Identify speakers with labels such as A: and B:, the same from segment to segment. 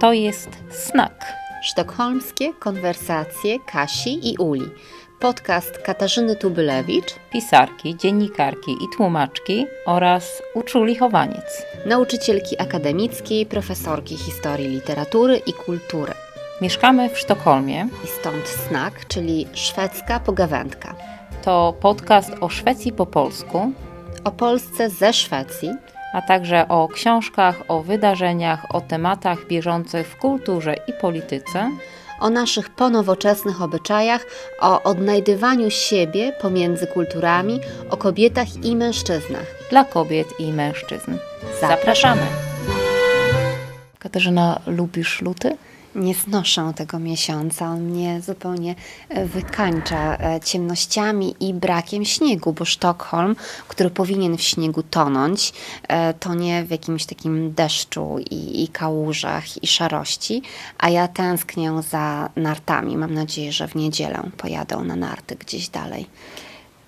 A: To jest Snak.
B: Sztokholmskie konwersacje Kasi i Uli. Podcast Katarzyny Tubylewicz,
A: pisarki, dziennikarki i tłumaczki oraz uczuli chowaniec.
B: Nauczycielki akademickiej, profesorki historii literatury i kultury.
A: Mieszkamy w Sztokholmie.
B: I stąd Snak, czyli szwedzka pogawędka.
A: To podcast o Szwecji po polsku.
B: O Polsce ze Szwecji
A: a także o książkach, o wydarzeniach, o tematach bieżących w kulturze i polityce,
B: o naszych ponowoczesnych obyczajach, o odnajdywaniu siebie pomiędzy kulturami, o kobietach i mężczyznach.
A: Dla kobiet i mężczyzn. Zapraszamy! Katarzyna, lubisz luty?
B: Nie znoszę tego miesiąca. On mnie zupełnie e, wykańcza e, ciemnościami i brakiem śniegu, bo Sztokholm, który powinien w śniegu tonąć, e, tonie w jakimś takim deszczu i, i kałużach i szarości, a ja tęsknię za nartami. Mam nadzieję, że w niedzielę pojadę na narty gdzieś dalej.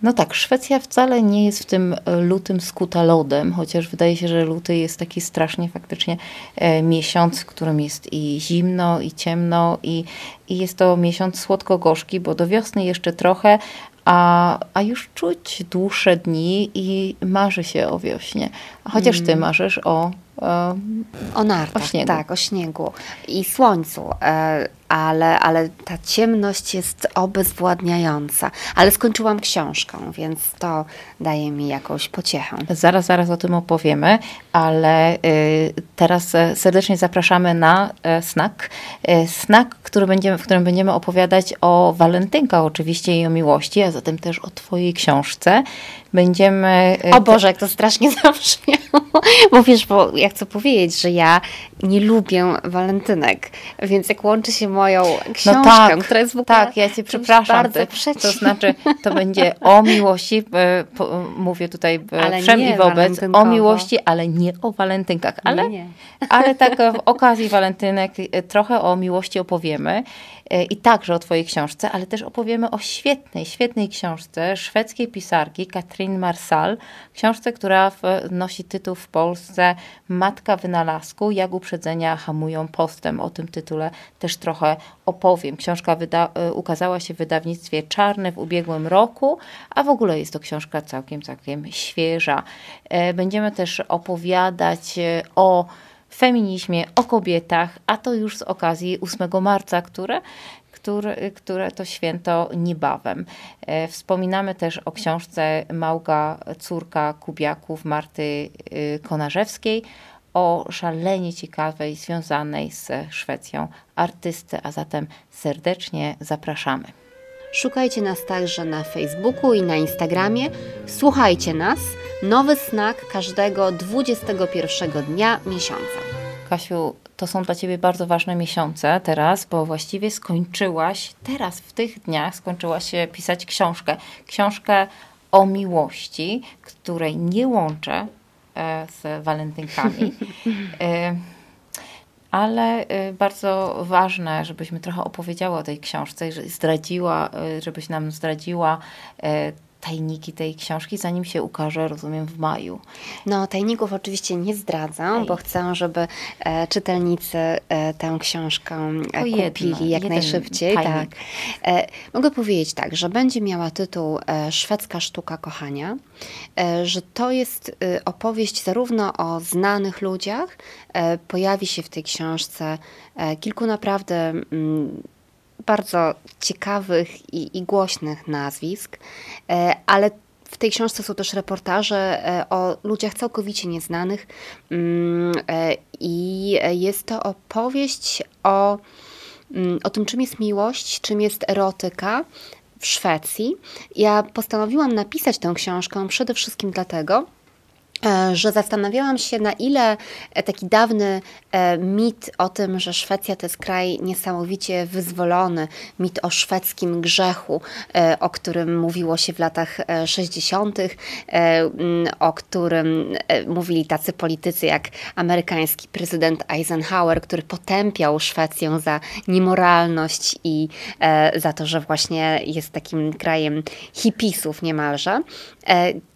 A: No tak, Szwecja wcale nie jest w tym e, lutym skuta lodem, chociaż wydaje się, że luty jest taki strasznie faktycznie e, miesiąc, w którym jest i zimno, i ciemno, i, i jest to miesiąc słodko-gorzki, bo do wiosny jeszcze trochę, a, a już czuć dłuższe dni i marzy się o wiośnie. Chociaż ty mm. marzysz o
B: o nartach, o śniegu. tak, o śniegu i słońcu, e, ale, ale ta ciemność jest obezwładniająca. Ale skończyłam książkę, więc to daje mi jakąś pociechę.
A: Zaraz, zaraz o tym opowiemy, ale y, teraz e, serdecznie zapraszamy na e, snack. Snack, który będziemy, w którym będziemy opowiadać o walentynkach oczywiście i o miłości, a zatem też o twojej książce. Będziemy...
B: O Boże, jak to strasznie zabrzmiało. Bo wiesz, bo ja chcę powiedzieć, że ja nie lubię walentynek, więc jak łączy się moją no książkę, no tak, która jest w ogóle
A: Tak, ja cię przepraszam. Bardzo ty, to znaczy, to będzie o miłości, e, mówię tutaj e, wszem i wobec, o miłości, ale nie o walentynkach. Ale, nie, nie. ale tak w okazji walentynek e, trochę o miłości opowiemy i także o twojej książce, ale też opowiemy o świetnej, świetnej książce szwedzkiej pisarki Katrin Marsal, książce, która nosi tytuł w Polsce Matka wynalazku, jak uprzedzenia hamują postęp. O tym tytule też trochę opowiem. Książka y, ukazała się w wydawnictwie Czarne w ubiegłym roku, a w ogóle jest to książka całkiem, całkiem świeża. E, będziemy też opowiadać e, o feminizmie, o kobietach, a to już z okazji 8 marca, które które, to święto niebawem. E, wspominamy też o książce Małga, córka Kubiaków Marty Konarzewskiej, o szalenie ciekawej, związanej z Szwecją artysty, a zatem serdecznie zapraszamy.
B: Szukajcie nas także na Facebooku i na Instagramie. Słuchajcie nas. Nowy snak każdego 21 dnia miesiąca.
A: Kasiu, to są dla Ciebie bardzo ważne miesiące teraz, bo właściwie skończyłaś, teraz w tych dniach skończyłaś pisać książkę. Książkę o miłości, której nie łączę z walentynkami. E, ale e, bardzo ważne, żebyśmy trochę opowiedziały o tej książce, zdradziła, żebyś nam zdradziła tajniki tej książki, zanim się ukaże, rozumiem, w maju.
B: No, tajników oczywiście nie zdradzam, Ej. bo chcę, żeby e, czytelnicy e, tę książkę e, kupili jedno, jak najszybciej. Tak. E, mogę powiedzieć tak, że będzie miała tytuł e, Szwedzka sztuka kochania, e, że to jest opowieść zarówno o znanych ludziach, pojawi się w tej książce kilku naprawdę mm, bardzo ciekawych i, i głośnych nazwisk, e, ale w tej książce są też reportaże e, o ludziach całkowicie nieznanych mm, e, i jest to opowieść o, mm, o tym, czym jest miłość, czym jest erotyka w Szwecji. Ja postanowiłam napisać tę książkę przede wszystkim dlatego, że zastanawiałam się, na ile e, taki dawny e, mit o tym, że Szwecja to jest kraj niesamowicie wyzwolony, mit o szwedzkim grzechu, o którym mówiło się w latach 60., o którym mówili tacy politycy jak amerykański prezydent Eisenhower, który potępiał Szwecję za niemoralność i za to, że właśnie jest takim krajem hipisów niemalże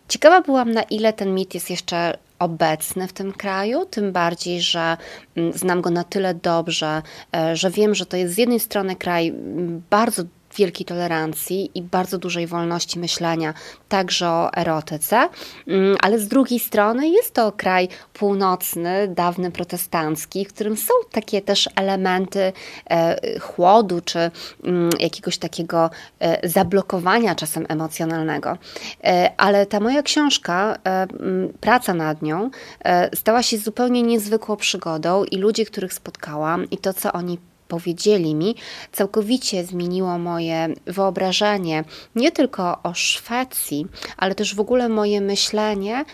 B: Ciekawa byłam, na ile ten mit jest jeszcze obecny w tym kraju, tym bardziej, że mm, znam go na tyle dobrze, e, że wiem, że to jest z jednej strony kraj mm, bardzo wielkiej tolerancji i bardzo dużej wolności myślenia, także o erotyce, mm, ale z drugiej strony jest to kraj północny, dawny protestancki, w którym są takie też elementy e, chłodu czy mm, jakiegoś takiego e, zablokowania czasem emocjonalnego. E, ale ta moja książka, mm, praca nad nią, stała się zupełnie niezwykłą przygodą i ludzie, których spotkałam i to, co oni powiedzieli mi, całkowicie zmieniło moje wyobrażenie nie tylko o Szwecji, ale też w ogóle moje myślenie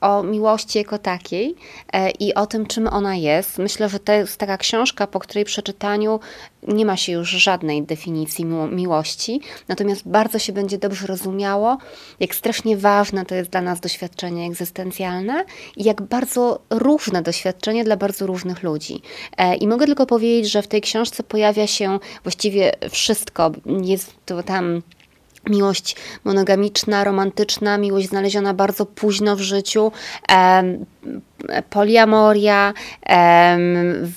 B: o miłości jako takiej e, i o tym, czym ona jest. Myślę, że to jest taka książka, po której przeczytaniu nie ma się już żadnej definicji miłości, natomiast bardzo się będzie dobrze rozumiało, jak strasznie ważne to jest dla nas doświadczenie egzystencjalne i jak bardzo różne doświadczenie dla bardzo różnych ludzi. E, I mogę tylko powiedzieć, że w tej książce pojawia się właściwie wszystko. Jest to tam miłość monogamiczna, romantyczna, miłość znaleziona bardzo późno w życiu, poliamoria,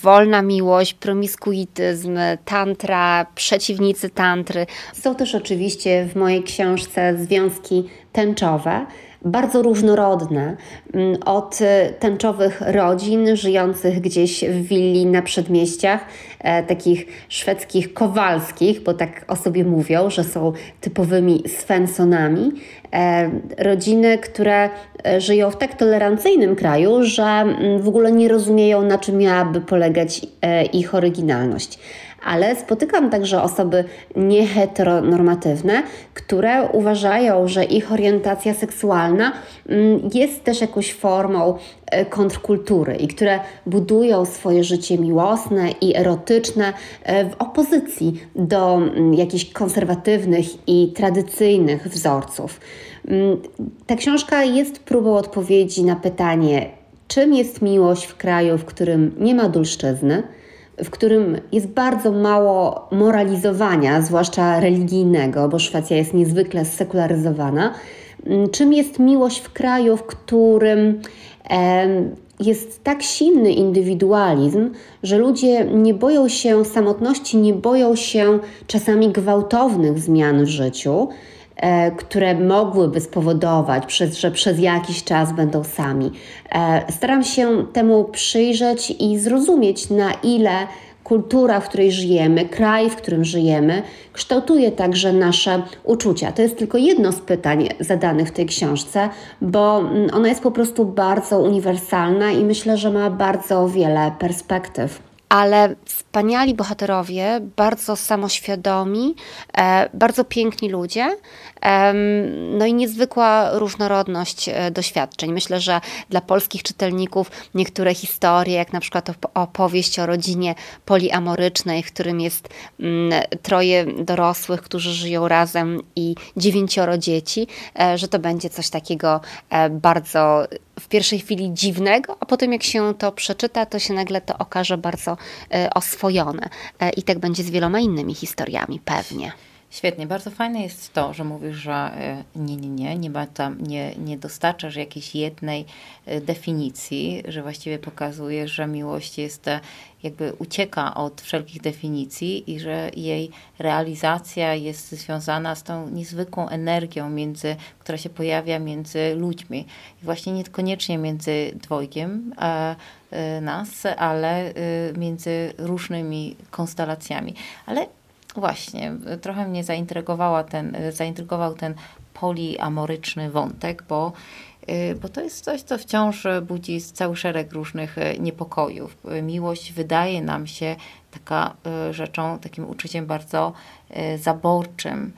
B: wolna miłość, promiskuityzm, tantra, przeciwnicy tantry. Są też oczywiście w mojej książce związki tęczowe bardzo różnorodne. Mm, od tęczowych rodzin żyjących gdzieś w willi na przedmieściach, takich szwedzkich kowalskich, bo tak o sobie mówią, że są typowymi Svensonami. E, rodziny, które e, żyją w tak tolerancyjnym kraju, że mm, w ogóle nie rozumieją, na czym miałaby polegać ich oryginalność ale spotykam także osoby nieheteronormatywne, które uważają, że ich orientacja seksualna mm, jest też jakąś formą e, kontrkultury i które budują swoje życie miłosne i erotyczne e, w opozycji do mm, jakichś konserwatywnych i tradycyjnych wzorców. Mm, ta książka jest próbą odpowiedzi na pytanie, czym jest miłość w kraju, w którym nie ma dulszczyzny, w którym jest bardzo mało moralizowania, zwłaszcza religijnego, bo Szwecja jest niezwykle sekularyzowana. Mm, czym jest miłość w kraju, w którym jest tak silny indywidualizm, że ludzie nie boją się samotności, nie boją się czasami gwałtownych zmian w życiu, E, które mogłyby spowodować, że przez jakiś czas będą sami. E, staram się temu przyjrzeć i zrozumieć, na ile kultura, w której żyjemy, kraj, w którym żyjemy, kształtuje także nasze uczucia. To jest tylko jedno z pytań zadanych w tej książce, bo mm, ona jest po prostu bardzo uniwersalna i myślę, że ma bardzo wiele perspektyw ale wspaniali bohaterowie, bardzo samoświadomi, e, bardzo piękni ludzie, no i niezwykła różnorodność e, doświadczeń. Myślę, że dla polskich czytelników niektóre historie, jak na przykład opowieść o rodzinie poliamorycznej, w którym jest mm, troje dorosłych, którzy żyją razem i dziewięcioro dzieci, e, że to będzie coś takiego bardzo w pierwszej chwili dziwnego, a potem jak się to przeczyta, to się nagle to okaże bardzo e, oswojone. E, I tak będzie z wieloma innymi historiami, pewnie.
A: Świetnie, bardzo fajne jest to, że mówisz, że e, nie, nie, nie, nie, ma tam, nie, nie dostarczasz jakiejś jednej definicji, że właściwie pokazujesz, że miłość jest jakby ucieka od wszelkich definicji i że jej realizacja jest związana z tą niezwykłą energią, między, która się pojawia między ludźmi. I właśnie niekoniecznie między dwojgiem a, e, nas, ale e, między różnymi konstelacjami. Ale właśnie, trochę mnie zaintrygowała ten, zaintrygował ten poliamoryczny wątek, bo Y, bo to jest coś, co wciąż budzi cały szereg różnych y, niepokojów. Y, miłość wydaje nam się taka rzeczą, takim uczuciem bardzo zaborczym,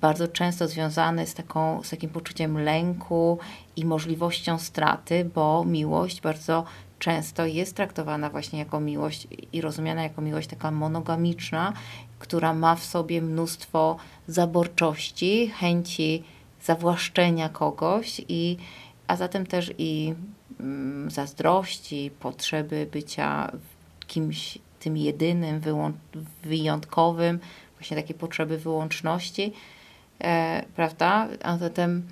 A: bardzo często związany z, taką, z takim poczuciem lęku i możliwością straty, bo miłość bardzo często jest traktowana właśnie jako miłość i rozumiana jako miłość taka monogamiczna, która ma w sobie mnóstwo zaborczości, chęci zawłaszczenia kogoś, i, a zatem też i mm, zazdrości, potrzeby bycia kimś tym jedynym, wyjątkowym, właśnie takie potrzeby wyłączności, e, prawda? A zatem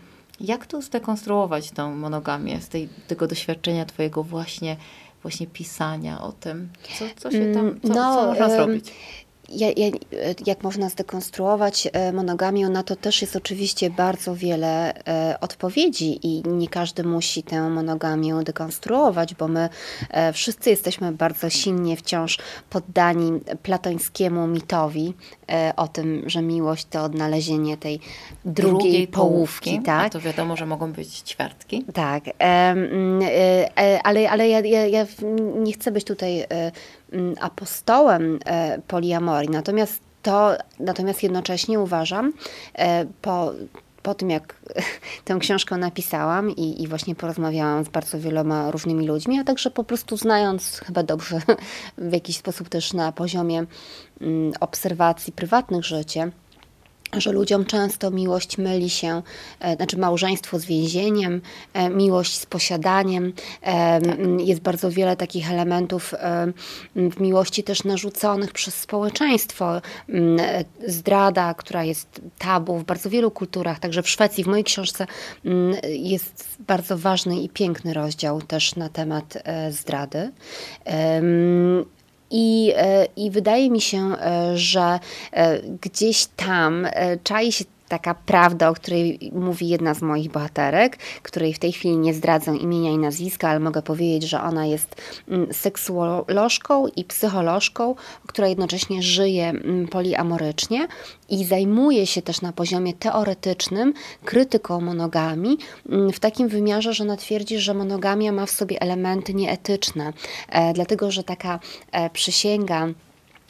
A: Jak tu zdekonstruować tą monogamię z tej, tego doświadczenia twojego właśnie, właśnie pisania o tym? Co, co się tam, co, no, co można zrobić?
B: Ja, ja, jak można zdekonstruować e, monogamię, na to też jest oczywiście bardzo wiele e, odpowiedzi i nie każdy musi tę monogamię dekonstruować, bo my e, wszyscy jesteśmy bardzo silnie wciąż poddani platońskiemu mitowi o tym, że miłość to odnalezienie tej drugiej, drugiej połówki. połówki tak? A
A: to wiadomo, że mogą być ćwiartki.
B: Tak, ale, ale ja, ja, nie chcę być tutaj apostołem e, poliamorii. Natomiast to, natomiast jednocześnie uważam, e, po, po tym jak tę książkę napisałam i, i właśnie porozmawiałam z bardzo wieloma różnymi ludźmi, a także po prostu znając chyba dobrze w jakiś sposób też na poziomie mm, obserwacji prywatnych życia, że ludziom często miłość myli się, e, znaczy małżeństwo z więzieniem, e, miłość z posiadaniem. E, tak. Jest bardzo wiele takich elementów w miłości też narzuconych przez społeczeństwo. Zdrada, która jest tabu w bardzo wielu kulturach, także w Szwecji, w mojej książce jest bardzo ważny i piękny rozdział też na temat zdrady. I, e, I wydaje mi się, e, że e, gdzieś tam czai się taka prawda, o której mówi jedna z moich bohaterek, której w tej chwili nie zdradzę imienia i nazwiska, ale mogę powiedzieć, że ona jest mm, seksuolożką i psycholożką, która jednocześnie żyje mm, poliamorycznie i zajmuje się też na poziomie teoretycznym krytyką monogami mm, w takim wymiarze, że ona twierdzi, że monogamia ma w sobie elementy nieetyczne, e, dlatego że taka e, przysięga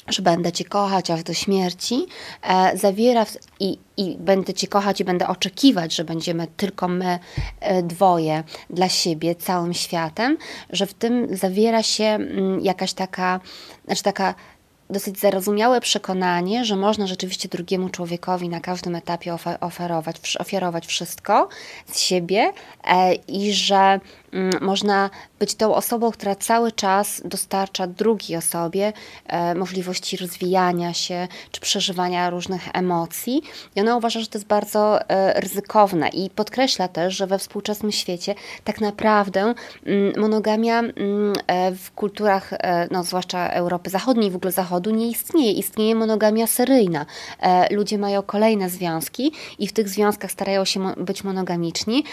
B: że będę Cię kochać aż do śmierci, e, zawiera w, i, i będę Cię kochać i będę oczekiwać, że będziemy tylko my e, dwoje dla siebie, całym światem, że w tym zawiera się m, mm, jakaś taka, znaczy taka dosyć zarozumiałe przekonanie, że można rzeczywiście drugiemu człowiekowi na każdym etapie oferować, ofiarować wszystko z siebie e, i że można być tą osobą, która cały czas dostarcza drugiej osobie e, możliwości rozwijania się czy przeżywania różnych emocji. I ona uważa, że to jest bardzo e, ryzykowne i podkreśla też, że we współczesnym świecie tak naprawdę mm, monogamia mm, w kulturach, no, zwłaszcza Europy Zachodniej, w ogóle Zachodu, nie istnieje. Istnieje monogamia seryjna. E, ludzie mają kolejne związki i w tych związkach starają się być monogamiczni.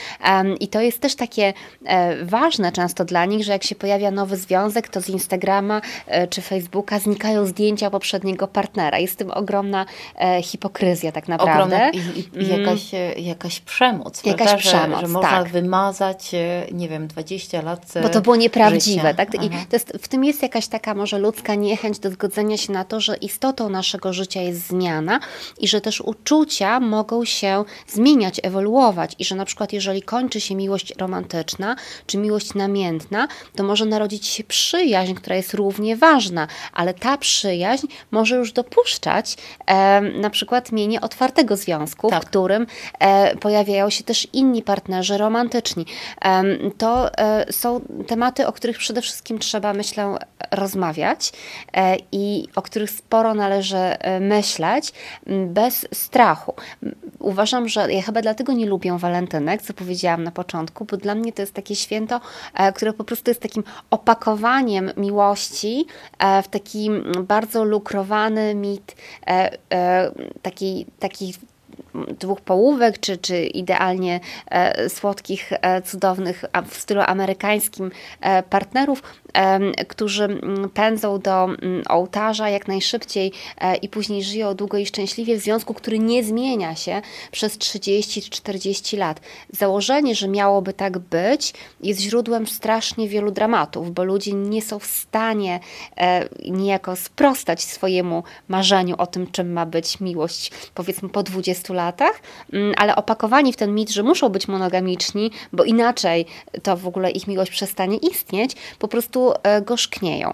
B: I to jest też takie e, ważne często dla nich, że jak się pojawia nowy związek, to z Instagrama e, czy Facebooka znikają zdjęcia poprzedniego partnera. Jest w tym ogromna hipokryzja tak naprawdę. Ogromna
A: i, i mm. jakaś, jakaś przemoc. Jakaś prawda? przemoc, że, że można tak. wymazać, nie wiem, 20 lat
B: Bo to było nieprawdziwe. Życia. Tak? I jest, w tym jest jakaś taka może ludzka niechęć do zgodzenia się na to, że istotą naszego życia jest zmiana i że też uczucia mogą się zmieniać, ewoluować i że na przykład jeżeli kończy się miłość romantyczna czy miłość namiętna, to może narodzić się przyjaźń, która jest równie ważna, ale ta przyjaźń może już dopuszczać e, na przykład mienie otwartego związku, tak. w którym e, pojawiają się też inni partnerzy romantyczni. E, to są tematy, o których przede wszystkim trzeba, myślę, rozmawiać e, i o których sporo należy e, myśleć bez strachu. Uważam, że ja chyba dlatego nie lubię walentynek, co powiedziałam na początku, bo dla mnie to jest takie święto, e, które po prostu jest takim opakowaniem miłości w taki bardzo lukrowany mit takiej, takiej dwóch połówek, czy, czy idealnie e, słodkich, e, cudownych w stylu amerykańskim e, partnerów, którzy mm, pędzą do ołtarza jak najszybciej i później żyją długo i szczęśliwie w związku, który nie zmienia się przez 30 czy 40 lat. Założenie, że miałoby tak być, jest źródłem strasznie wielu dramatów, bo ludzie nie są w stanie niejako sprostać swojemu marzeniu o tym, czym ma być miłość, powiedzmy po 20 latach, mm, ale opakowani w ten mit, że muszą być monogamiczni, bo inaczej to w ogóle ich miłość przestanie istnieć, po prostu e, gorzknieją.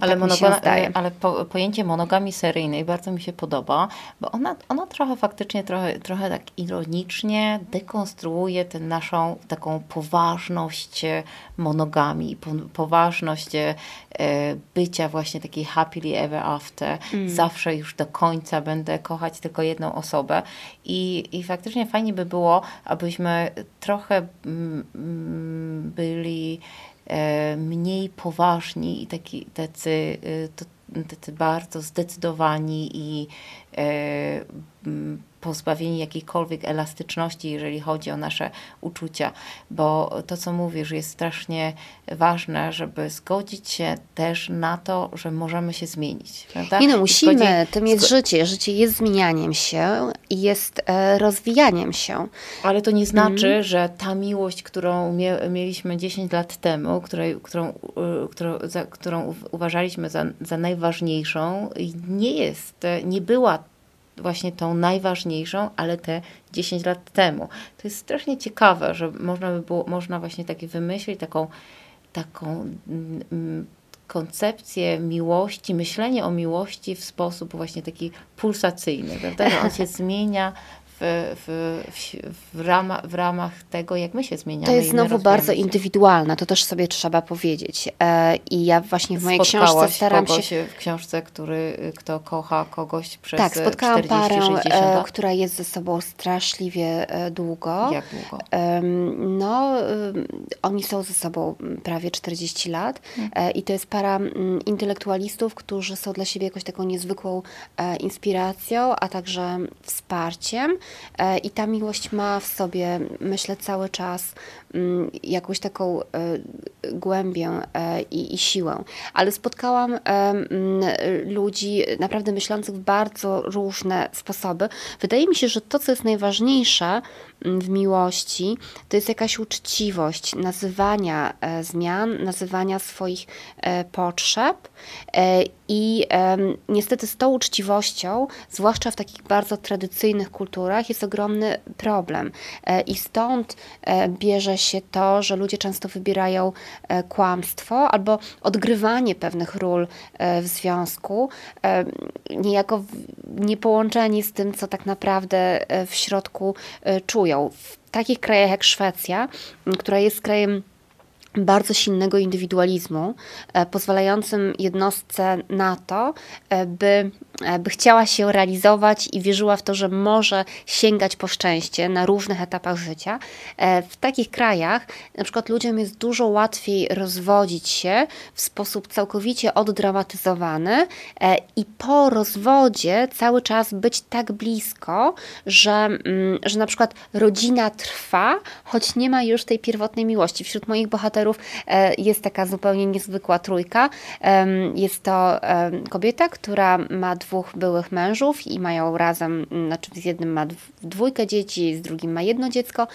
B: Ale, tak monogami,
A: ale po, pojęcie monogami seryjnej bardzo mi się podoba, bo ona, ona trochę faktycznie, trochę, trochę tak ironicznie dekonstruuje tę naszą taką poważność monogami, po, poważność e, bycia właśnie takiej happily ever after. Mm. Zawsze już do końca będę kochać tylko jedną osobę i, i faktycznie fajnie by było, abyśmy trochę mm, mm, byli E, mniej poważni i taki, tacy, e, tacy bardzo zdecydowani i e, pozbawieni jakiejkolwiek elastyczności, jeżeli chodzi o nasze uczucia, bo to, co mówisz, jest strasznie ważne, żeby zgodzić się też na to, że możemy się zmienić. Prawda?
B: Nie no, musimy, zgodzi... tym jest życie. Życie jest zmienianiem się i jest e, rozwijaniem się.
A: Ale to nie znaczy, mm. że ta miłość, którą mie mieliśmy 10 lat temu, której, którą, y, którą, za, którą uważaliśmy za, za najważniejszą, nie jest, nie była właśnie tą najważniejszą, ale te 10 lat temu. To jest strasznie ciekawe, że można by było, można właśnie takie wymyślić taką, taką mm, mm, koncepcję miłości, myślenie o miłości w sposób właśnie taki pulsacyjny, prawda? Że on się zmienia w, w, w, rama, w ramach tego, jak my się zmieniamy.
B: To jest znowu bardzo się. indywidualne, to też sobie trzeba powiedzieć. E, I ja właśnie w mojej książce staram
A: kogoś się... w książce, który, kto kocha kogoś przez
B: Tak, spotkałam 40, parę, 60 e, lat. która jest ze sobą straszliwie e, długo.
A: Jak długo?
B: No, oni są ze sobą prawie 40 lat hmm. i to jest para intelektualistów, którzy są dla siebie jakąś taką niezwykłą inspiracją, a także wsparciem. E, I ta miłość ma w sobie, myślę, cały czas mm, jakąś taką e, głębię e, i, i siłę. Ale spotkałam ludzi naprawdę myślących w bardzo różne sposoby. Wydaje mi się, że to, co jest najważniejsze w miłości, to jest jakaś uczciwość nazywania zmian, nazywania swoich potrzeb. I niestety z tą uczciwością, zwłaszcza w takich bardzo tradycyjnych kulturach, jest ogromny problem. E, I stąd e, bierze się to, że ludzie często wybierają e, kłamstwo albo odgrywanie pewnych ról w związku, niejako niepołączeni z tym, co tak naprawdę w środku czują. W takich krajach jak Szwecja, która jest krajem bardzo silnego indywidualizmu, pozwalającym jednostce na to, by E, by chciała się realizować i wierzyła w to, że może sięgać po szczęście na różnych etapach życia. E, w takich krajach na przykład ludziom jest dużo łatwiej rozwodzić się w sposób całkowicie oddramatyzowany e, i po rozwodzie cały czas być tak blisko, że, mm, że na przykład rodzina trwa, choć nie ma już tej pierwotnej miłości. Wśród moich bohaterów jest taka zupełnie niezwykła trójka. Jest to kobieta, która ma dwóch byłych mężów i mają razem, znaczy z jednym ma dwójkę dzieci, z drugim ma jedno dziecko.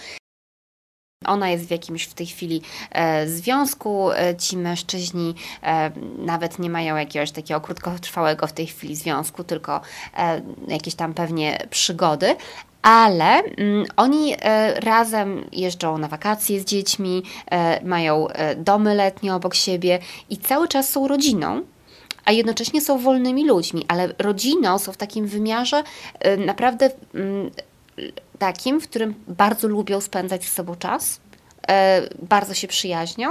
B: Ona jest w jakimś w tej chwili e, związku. E, ci mężczyźni e, nawet nie mają jakiegoś takiego krótkotrwałego w tej chwili związku, tylko e, jakieś tam pewnie przygody. Ale mm, oni e, razem jeżdżą na wakacje z dziećmi, e, mają domy letnie obok siebie i cały czas są rodziną a jednocześnie są wolnymi ludźmi, ale rodziną są w takim wymiarze naprawdę mm, takim, w którym bardzo lubią spędzać z sobą czas, e, bardzo się przyjaźnią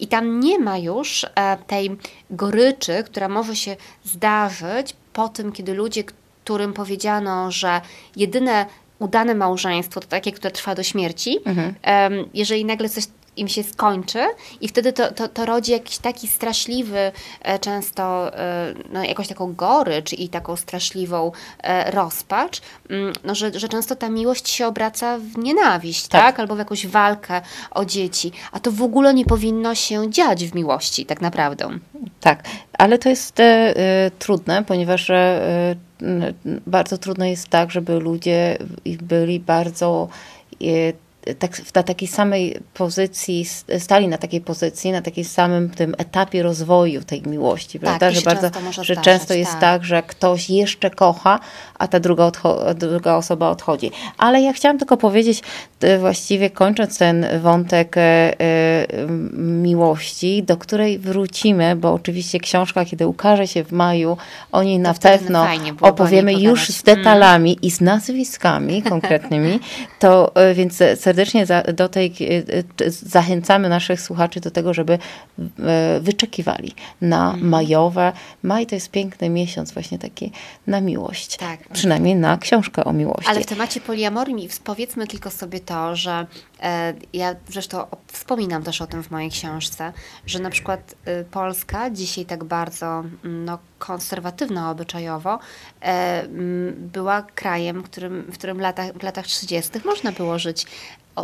B: i tam nie ma już e, tej goryczy, która może się zdarzyć po tym, kiedy ludzie, którym powiedziano, że jedyne udane małżeństwo to takie, które trwa do śmierci, mhm. jeżeli nagle coś im się skończy i wtedy to, to, to rodzi jakiś taki straszliwy, e, często e, no, jakąś taką gorycz i taką straszliwą e, rozpacz, mm, no, że, że często ta miłość się obraca w nienawiść, tak. tak? Albo w jakąś walkę o dzieci. A to w ogóle nie powinno się dziać w miłości, tak naprawdę.
A: Tak, ale to jest e, trudne, ponieważ e, bardzo trudno jest tak, żeby ludzie byli bardzo tak, na takiej samej pozycji, stali na takiej pozycji, na takim samym tym etapie rozwoju tej miłości, tak, prawda? Że bardzo, że często jest tak. tak. że ktoś jeszcze kocha, a ta druga, druga osoba odchodzi. Ale ja chciałam tylko powiedzieć, e, właściwie kończąc ten wątek e, e, miłości, do której wrócimy, bo oczywiście książka, kiedy ukaże się w maju, o niej to na pewno opowiemy już z detalami mm. i z nazwiskami konkretnymi, to więc serdecznie za, do tej, zachęcamy naszych słuchaczy do tego, żeby wyczekiwali na mm. majowe. Maj to jest piękny miesiąc właśnie taki na miłość. Tak. Przynajmniej na książkę o miłości.
B: Ale w temacie poliamorii powiedzmy tylko sobie to, że e, ja zresztą wspominam też o tym w mojej książce, że na przykład e, Polska dzisiaj tak bardzo mm, no, konserwatywna obyczajowo e, była krajem, którym, w którym latach, w latach 30. można było żyć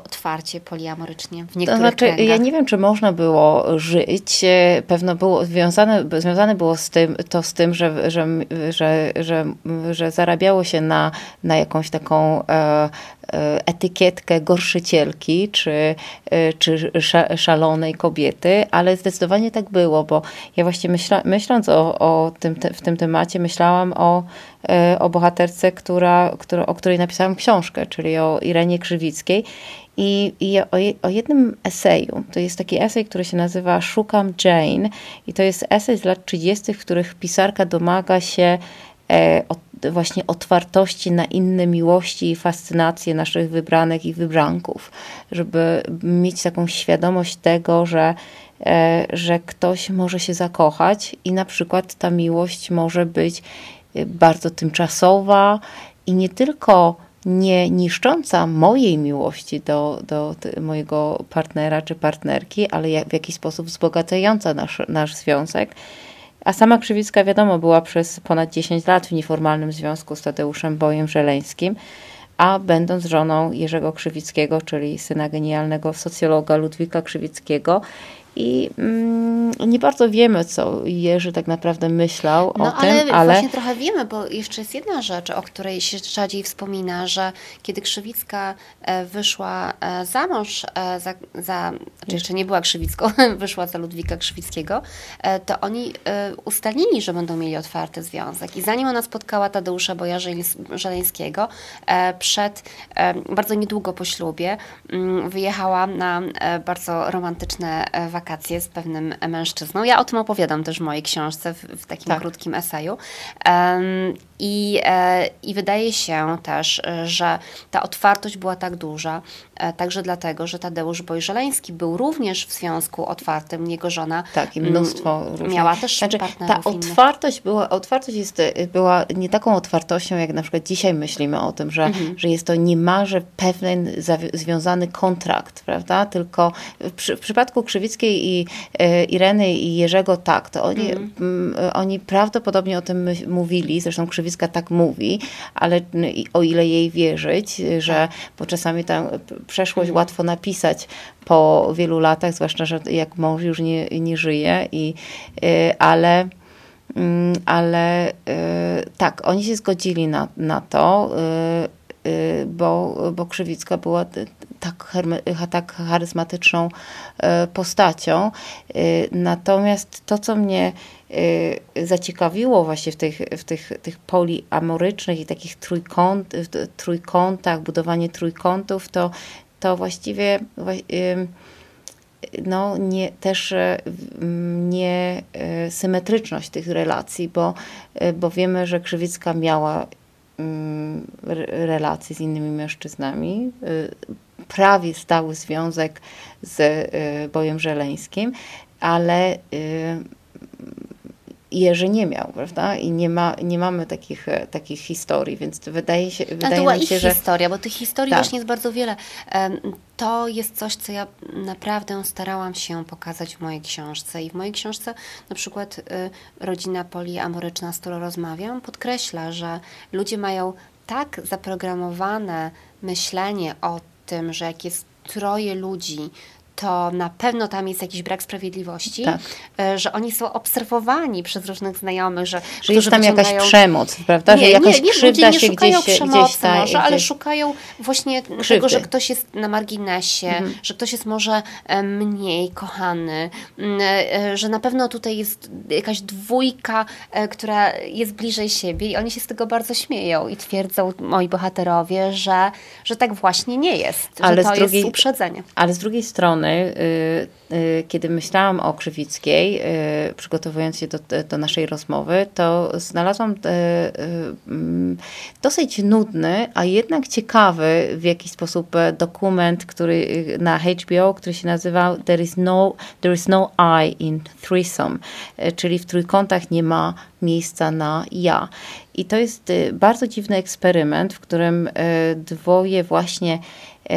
B: otwarcie poliamorycznie w niektórych to znaczy, kręgach.
A: Ja nie wiem, czy można było żyć. Pewno było związane, związane było z tym, to z tym, że, że, że, że, że zarabiało się na, na jakąś taką e, e etykietkę gorszycielki, czy, e, czy szalonej kobiety, ale zdecydowanie tak było, bo ja właśnie myśla, myśląc o, o tym, te, w tym temacie, myślałam o, e, o bohaterce, która, która, o której napisałam książkę, czyli o Irenie Krzywickiej. I, i o, o, jednym eseju, to jest taki esej, który się nazywa Szukam Jane i to jest esej z lat 30., w których pisarka domaga się e, od, właśnie otwartości na inne miłości i fascynacje naszych wybranek i wybranków, żeby mieć taką świadomość tego, że, e, że ktoś może się zakochać i na przykład ta miłość może być e, bardzo tymczasowa i nie tylko nie niszcząca mojej miłości do, do mojego partnera czy partnerki, ale w jakiś sposób wzbogacająca nasz, nasz związek. A sama Krzywicka, wiadomo, była przez ponad 10 lat w nieformalnym związku z Tadeuszem Bojem Żeleńskim, a będąc żoną Jerzego Krzywickiego, czyli syna genialnego socjologa Ludwika Krzywickiego, i mm, nie bardzo wiemy, co Jerzy tak naprawdę myślał no, o ale tym, ale
B: właśnie trochę wiemy, bo jeszcze jest jedna rzecz, o której się rzadziej wspomina, że kiedy Krzywicka e, wyszła e, za mąż, e, za, za czy jeszcze nie była Krzywicką, wyszła za Ludwika Krzywickiego, to oni ustalili, że będą mieli otwarty związek. I zanim ona spotkała Tadeusza Boja Żeleńskiego, przed, bardzo niedługo po ślubie, mm, wyjechała na bardzo romantyczne wakacje wakacje z pewnym mężczyzną. Ja o tym opowiadam też w mojej książce, w, w takim tak. krótkim eseju. Um, i, e, I wydaje się też, że ta otwartość była tak duża, e, także dlatego, że Tadeusz Bojżeleński był również w związku otwartym, jego żona
A: tak, i mnóstwo
B: różnych. miała też znaczy,
A: Ta otwartość była, otwartość jest, była nie taką otwartością, jak na przykład dzisiaj myślimy o tym, że, mhm. że jest to niemalże pewien związany kontrakt, prawda? Tylko przy, w przypadku Krzywickiej i e, Ireny i Jerzego tak, to oni, mhm. m, oni prawdopodobnie o tym mówili, zresztą Krzywicki środowiska tak mówi, ale o ile jej wierzyć, że bo czasami tam przeszłość łatwo napisać po wielu latach, zwłaszcza, że jak mąż już nie, nie żyje, i, y, ale mm, ale y, tak, oni się zgodzili na, na to, y, bo, bo Krzywicka była tak, tak charyzmatyczną postacią. Natomiast to, co mnie Y, zaciekawiło właśnie w tych, w tych, tych poliamorycznych i takich trójkąt, trójkątach, budowanie trójkątów, to, to właściwie no, nie, też y, nie y, symetryczność tych relacji, bo, bo wiemy, że Krzywicka miała relacje z innymi mężczyznami, prawie stały związek z Bojem Żeleńskim, ale Jerzy nie miał, prawda? I nie, ma, nie mamy takich, e, takich historii, więc wydaje się, wydaje
B: to była
A: się,
B: ich że... historia, bo tych historii tak. właśnie jest bardzo wiele. To jest coś, co ja naprawdę starałam się pokazać w mojej książce. I w mojej książce na przykład y, rodzina poliamoryczna, z którą rozmawiam, podkreśla, że ludzie mają tak zaprogramowane myślenie o tym, że jak jest troje ludzi, to na pewno tam jest jakiś brak sprawiedliwości, tak. że oni są obserwowani przez różnych znajomych, że,
A: że jest tam jakaś przemoc, prawda?
B: Nie,
A: że jakaś
B: nie, nie,
A: krzywda
B: nie
A: się
B: szukają
A: gdzieś,
B: przemocy
A: gdzieś ta,
B: może,
A: gdzieś...
B: ale szukają właśnie Krzywdy. tego, że ktoś jest na marginesie, mhm. że ktoś jest może mniej kochany, że na pewno tutaj jest jakaś dwójka, która jest bliżej siebie i oni się z tego bardzo śmieją i twierdzą moi bohaterowie, że, że tak właśnie nie jest, ale że to drugiej, jest uprzedzenie.
A: Ale z drugiej strony, y, y, kiedy myślałam o Krzywickiej, y, przygotowując się do, do naszej rozmowy, to znalazłam y, dosyć nudny, a jednak ciekawy w jakiś sposób dokument, który na HBO, który się nazywał There is no, there is no I in threesome, czyli w trójkątach nie ma miejsca na ja. I to jest bardzo dziwny eksperyment, w którym dwoje właśnie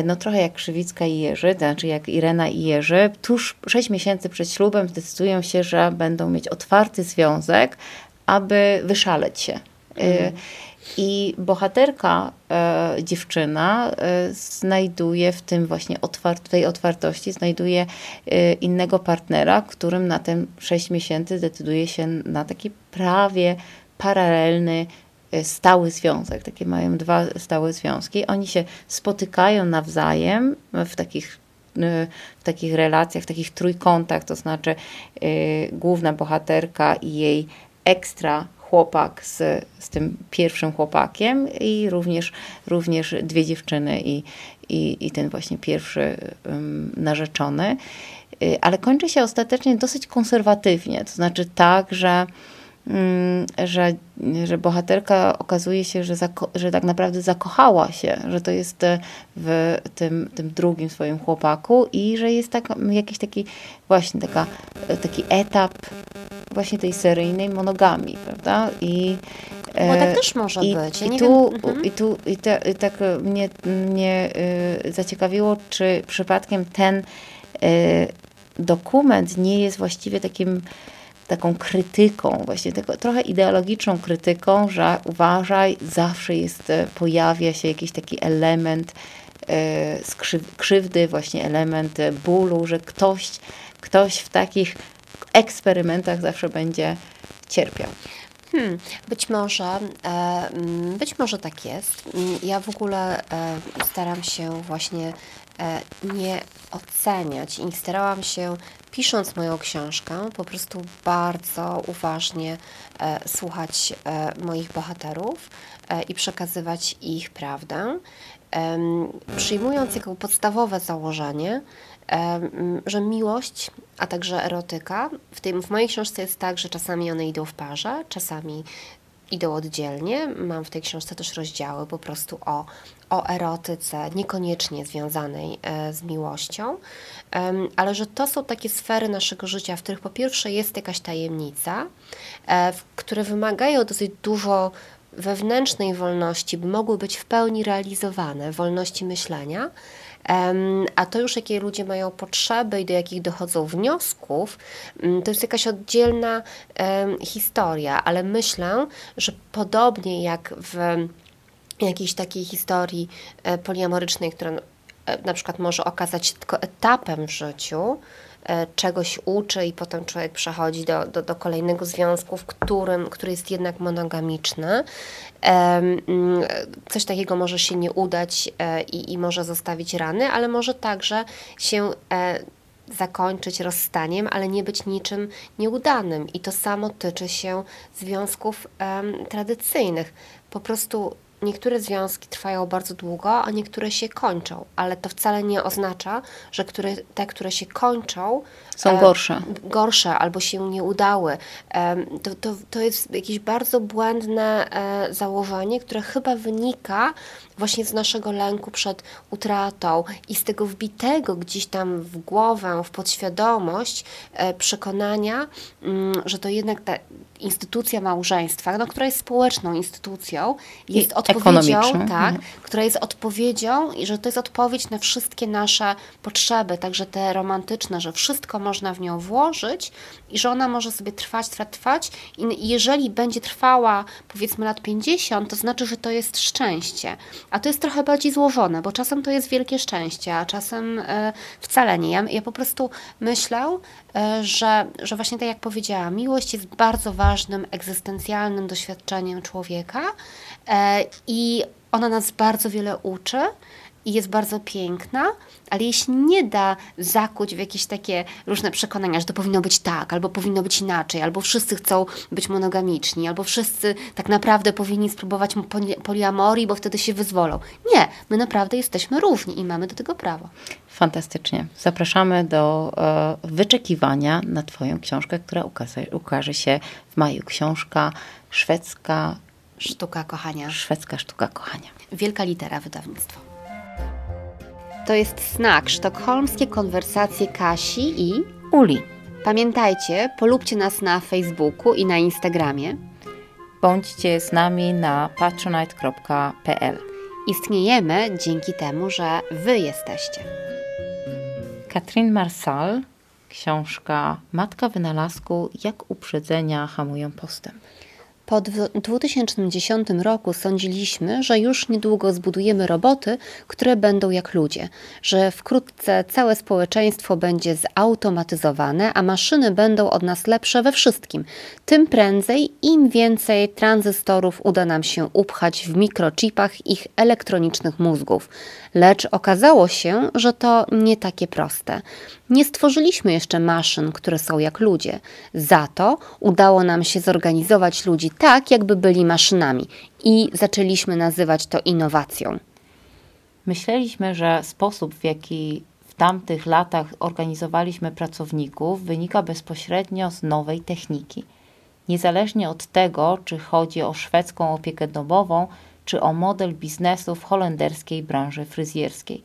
A: no trochę jak Krzywicka i Jerzy, to znaczy jak Irena i Jerzy, tuż 6 miesięcy przed ślubem zdecydują się, że będą mieć otwarty związek, aby wyszaleć się. Mm. I bohaterka, e, dziewczyna, e, znajduje w tym właśnie otwart tej otwartości, znajduje e, innego partnera, którym na ten 6 miesięcy decyduje się na taki prawie paralelny stały związek, takie mają dwa stałe związki. Oni się spotykają nawzajem w takich y, w takich relacjach, w takich trójkątach, to znaczy y, główna bohaterka i jej ekstra chłopak z, z tym pierwszym chłopakiem i również, również dwie dziewczyny i, i, i ten właśnie pierwszy narzeczony. Y, ale kończy się ostatecznie dosyć konserwatywnie, to znaczy tak, że że, że bohaterka okazuje się, że, że tak naprawdę zakochała się, że to jest e, w tym, tym drugim swoim chłopaku i że jest tak, jakiś taki właśnie taka, e, taki etap właśnie tej seryjnej monogami, prawda?
B: I, Bo tak też może i, być.
A: Ja i, tu, mhm. i tu i, te, i tak mnie, mnie y, zaciekawiło, czy przypadkiem ten y, dokument nie jest właściwie takim taką krytyką, właśnie tego, trochę ideologiczną krytyką, że uważaj, zawsze jest, e, pojawia się jakiś taki element e, krzywdy, właśnie element bólu, że ktoś, ktoś w takich eksperymentach zawsze będzie cierpiał.
B: Hmm, być może, e, mm, być może tak jest. Ja w ogóle staram się właśnie nie oceniać. I starałam się pisząc moją książkę, po prostu bardzo uważnie e, słuchać e, moich bohaterów e, i przekazywać ich prawdę, przyjmując jako podstawowe założenie, że miłość, a także erotyka, w, tym, w mojej książce jest tak, że czasami one idą w parze, czasami idą oddzielnie. Mam w tej książce też rozdziały po prostu o, o erotyce, niekoniecznie związanej e, z miłością, ale że to są takie sfery naszego życia, w których po pierwsze jest jakaś tajemnica, e, które wymagają dosyć dużo wewnętrznej wolności, by mogły być w pełni realizowane, wolności myślenia, a to już jakie ludzie mają potrzeby i do jakich dochodzą wniosków, mm, to jest jakaś oddzielna historia, ale myślę, że podobnie jak w jakiejś takiej historii e, poliamorycznej, która e, na przykład może okazać się tylko etapem w życiu, czegoś uczy i potem człowiek przechodzi do, do, do kolejnego związku, w którym, który jest jednak monogamiczny. Mm, coś takiego może się nie udać i, i może zostawić rany, ale może także się zakończyć rozstaniem, ale nie być niczym nieudanym. I to samo tyczy się związków tradycyjnych. Po prostu niektóre związki trwają bardzo długo, a niektóre się kończą, ale to wcale nie oznacza, że które, te, które się kończą,
A: są e, gorsze.
B: Gorsze albo się nie udały. E, to, to, to jest jakieś bardzo błędne e, założenie, które chyba wynika właśnie z naszego lęku przed utratą i z tego wbitego gdzieś tam w głowę, w podświadomość przekonania, mm, że to jednak ta instytucja małżeństwa, no, która jest społeczną instytucją, jest I, odpowiedzią, tak, mhm. która jest odpowiedzią i że to jest odpowiedź na wszystkie nasze potrzeby, także te romantyczne, że wszystko można w nią włożyć i że ona może sobie trwać, trwać, trwać i jeżeli będzie trwała powiedzmy lat 50, to znaczy, że to jest szczęście. A to jest trochę bardziej złożone, bo czasem to jest wielkie szczęście, a czasem e, wcale nie. Ja, ja po prostu myślę, e, że, że właśnie tak jak powiedziałam, miłość jest bardzo ważnym, egzystencjalnym doświadczeniem człowieka e, i ona nas bardzo wiele uczy i jest bardzo piękna, ale jej się nie da zakuć w jakieś takie różne przekonania, że to powinno być tak, albo powinno być inaczej, albo wszyscy chcą być monogamiczni, albo wszyscy tak naprawdę powinni spróbować poliamorii, bo wtedy się wyzwolą. Nie, my naprawdę jesteśmy równi i mamy do tego prawo.
A: Fantastycznie. Zapraszamy do e, wyczekiwania na Twoją książkę, która ukaże, ukaże się w maju. Książka szwedzka.
B: Sztuka kochania.
A: Szwedzka sztuka kochania.
B: Wielka litera wydawnictwo. To jest znak sztokholmskie konwersacje Kasi i
A: Uli.
B: Pamiętajcie, polubcie nas na Facebooku i na Instagramie.
A: Bądźcie z nami na patronite.pl.
B: Istniejemy dzięki temu, że Wy jesteście.
A: Katrin Marsal, książka Matka wynalazku Jak uprzedzenia hamują postęp.
B: Po 2010 roku sądziliśmy, że już niedługo zbudujemy roboty, które będą jak ludzie, że wkrótce całe społeczeństwo będzie zautomatyzowane, a maszyny będą od nas lepsze we wszystkim. Tym prędzej, im więcej tranzystorów uda nam się upchać w mikrochipach ich elektronicznych mózgów. Lecz okazało się, że to nie takie proste. Nie stworzyliśmy jeszcze maszyn, które są jak ludzie. Za to udało nam się zorganizować ludzi tak, jakby byli maszynami i zaczęliśmy nazywać to innowacją.
A: Myśleliśmy, że sposób, w jaki w tamtych latach organizowaliśmy pracowników, wynika bezpośrednio z nowej techniki. Niezależnie od tego, czy chodzi o szwedzką opiekę domową, czy o model biznesu w holenderskiej branży fryzjerskiej.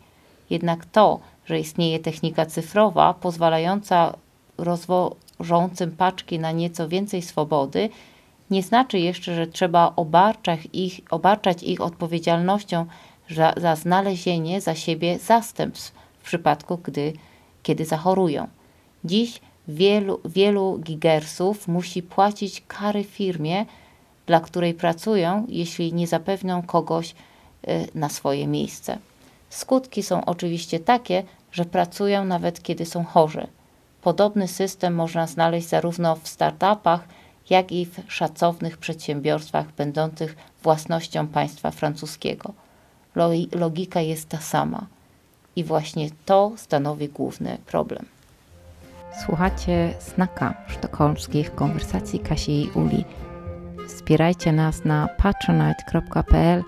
A: Jednak to, że istnieje technika cyfrowa pozwalająca rozwożącym paczki na nieco więcej swobody, nie znaczy jeszcze, że trzeba obarczać ich, obarczać ich odpowiedzialnością za, za znalezienie za siebie zastępstw w przypadku, gdy, kiedy zachorują. Dziś wielu, wielu gigersów musi płacić kary firmie, dla której pracują, jeśli nie zapewnią kogoś y, na swoje miejsce. Skutki są oczywiście takie, że pracują nawet kiedy są chorzy. Podobny system można znaleźć zarówno w startupach, jak i w szacownych przedsiębiorstwach będących własnością państwa francuskiego. Logika jest ta sama. I właśnie to stanowi główny problem. Słuchacie znaka sztokholmskich konwersacji Kasi i Uli. Wspierajcie nas na patronite.pl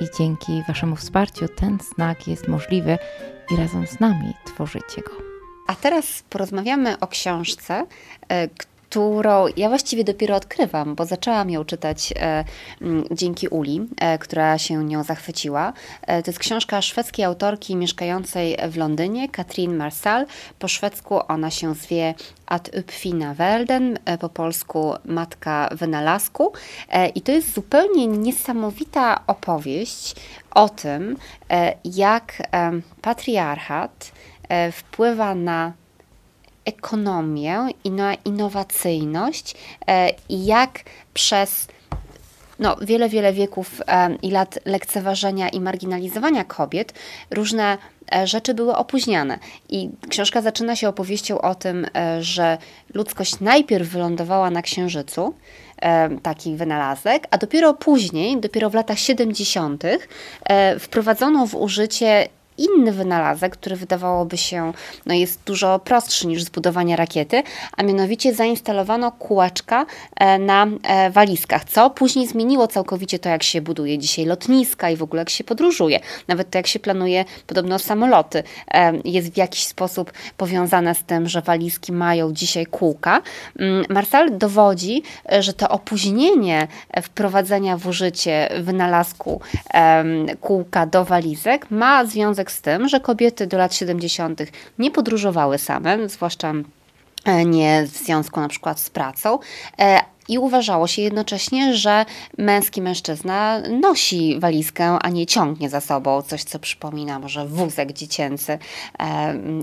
A: i dzięki Waszemu wsparciu ten znak jest możliwy i razem z nami tworzycie go.
B: A teraz porozmawiamy o książce, e, którą ja właściwie dopiero odkrywam, bo zaczęłam ją czytać e, dzięki Uli, e, która się nią zachwyciła. E, to jest książka szwedzkiej autorki mieszkającej w Londynie, Katrin Marsal. Po szwedzku ona się zwie Ad Uppfina Welden, e, po polsku Matka Wynalazku. E, I to jest zupełnie niesamowita opowieść o tym, e, jak patriarchat wpływa na ekonomię i na innowacyjność i jak przez no, wiele, wiele wieków i lat lekceważenia i marginalizowania kobiet różne E, rzeczy były opóźniane. I książka zaczyna się opowieścią o tym, e, że ludzkość najpierw wylądowała na Księżycu, e, taki wynalazek, a dopiero później, dopiero w latach 70., wprowadzono w użycie inny wynalazek, który wydawałoby się no jest dużo prostszy niż zbudowanie rakiety, a mianowicie zainstalowano kółeczka e, na e, walizkach, co później zmieniło całkowicie to, jak się buduje dzisiaj lotniska i w ogóle jak się podróżuje. Nawet to, jak się planuje podobno samoloty, e, jest w jakiś sposób powiązane z tym, że walizki mają dzisiaj kółka. Mm, Marsal dowodzi, że to opóźnienie wprowadzenia w użycie wynalazku kółka do walizek ma związek związek z tym, że kobiety do lat 70. nie podróżowały same, zwłaszcza e, nie w związku na przykład z pracą, e, I uważało się jednocześnie, że męski mężczyzna nosi walizkę, a nie ciągnie za sobą coś, co przypomina może wózek dziecięcy,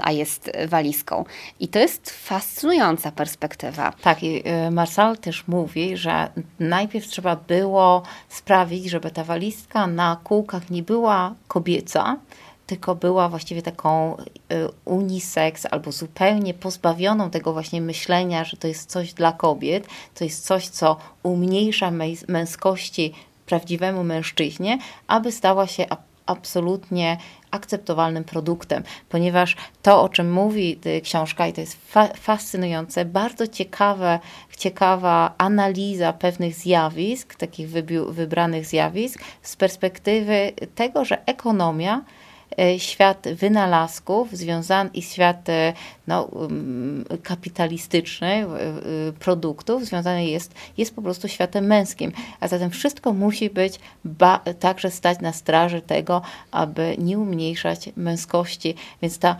B: a jest walizką. I to jest fascynująca perspektywa.
A: Tak, i Marsal też mówi, że najpierw trzeba było sprawić, żeby ta walizka na kółkach nie była kobieca, tylko była właściwie taką y, unisex albo zupełnie pozbawioną tego właśnie myślenia, że to jest coś dla kobiet, to jest coś, co umniejsza męskości prawdziwemu mężczyźnie, aby stała się absolutnie akceptowalnym produktem, ponieważ to, o czym mówi y, książka, i to jest fa fascynujące, bardzo ciekawe, ciekawa analiza pewnych zjawisk, takich wybranych zjawisk, z perspektywy tego, że ekonomia świat wynalazków związany i świat e, no, kapitalistyczny e, produktów związany jest, jest po prostu światem męskim. A zatem wszystko musi być także stać na straży tego, aby nie umniejszać męskości. Więc ta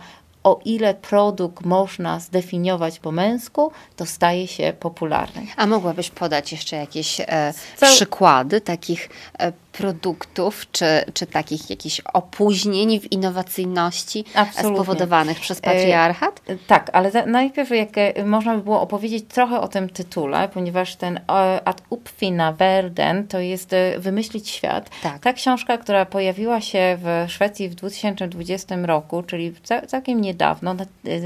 A: o ile produkt można zdefiniować po męsku, to staje się popularny.
B: A mogłabyś podać jeszcze jakieś e, przykłady takich e, produktów, czy, czy takich jakichś opóźnień w innowacyjności Absolutnie. spowodowanych przez patriarchat?
A: E, tak, ale za, najpierw jak e, można by było opowiedzieć trochę o tym tytule, ponieważ ten e, Ad Upfina Verden to jest Wymyślić świat. Tak. Ta książka, która pojawiła się w Szwecji w 2020 roku, czyli całkiem niedawno,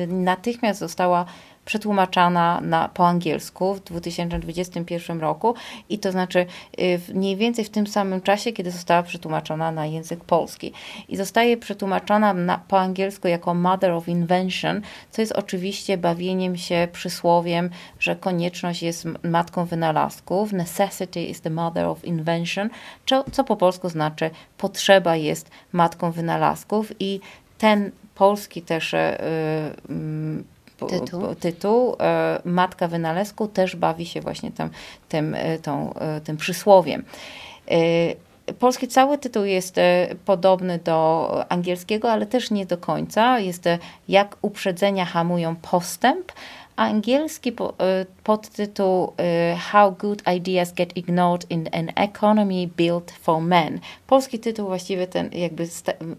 A: natychmiast została przetłumaczana na, po angielsku w 2021 roku i to znaczy y, mniej więcej w tym samym czasie, kiedy została przetłumaczona na język polski. I zostaje przetłumaczona na, po angielsku jako Mother of Invention, co jest oczywiście bawieniem się przysłowiem, że konieczność jest matką wynalazków, necessity is the mother of invention, co, co po polsku znaczy potrzeba jest matką wynalazków i ten polski też yy, tytuł, tytuł e, Matka Wynalazku też bawi się właśnie tym, tym, e, tą, e, tym przysłowiem. Polski cały tytuł jest podobny do angielskiego, ale też nie do końca. Jest jak uprzedzenia hamują postęp, angielski e, podtytuł e, How Good Ideas Get Ignored in an Economy Built for Men. Polski tytuł właściwie ten jakby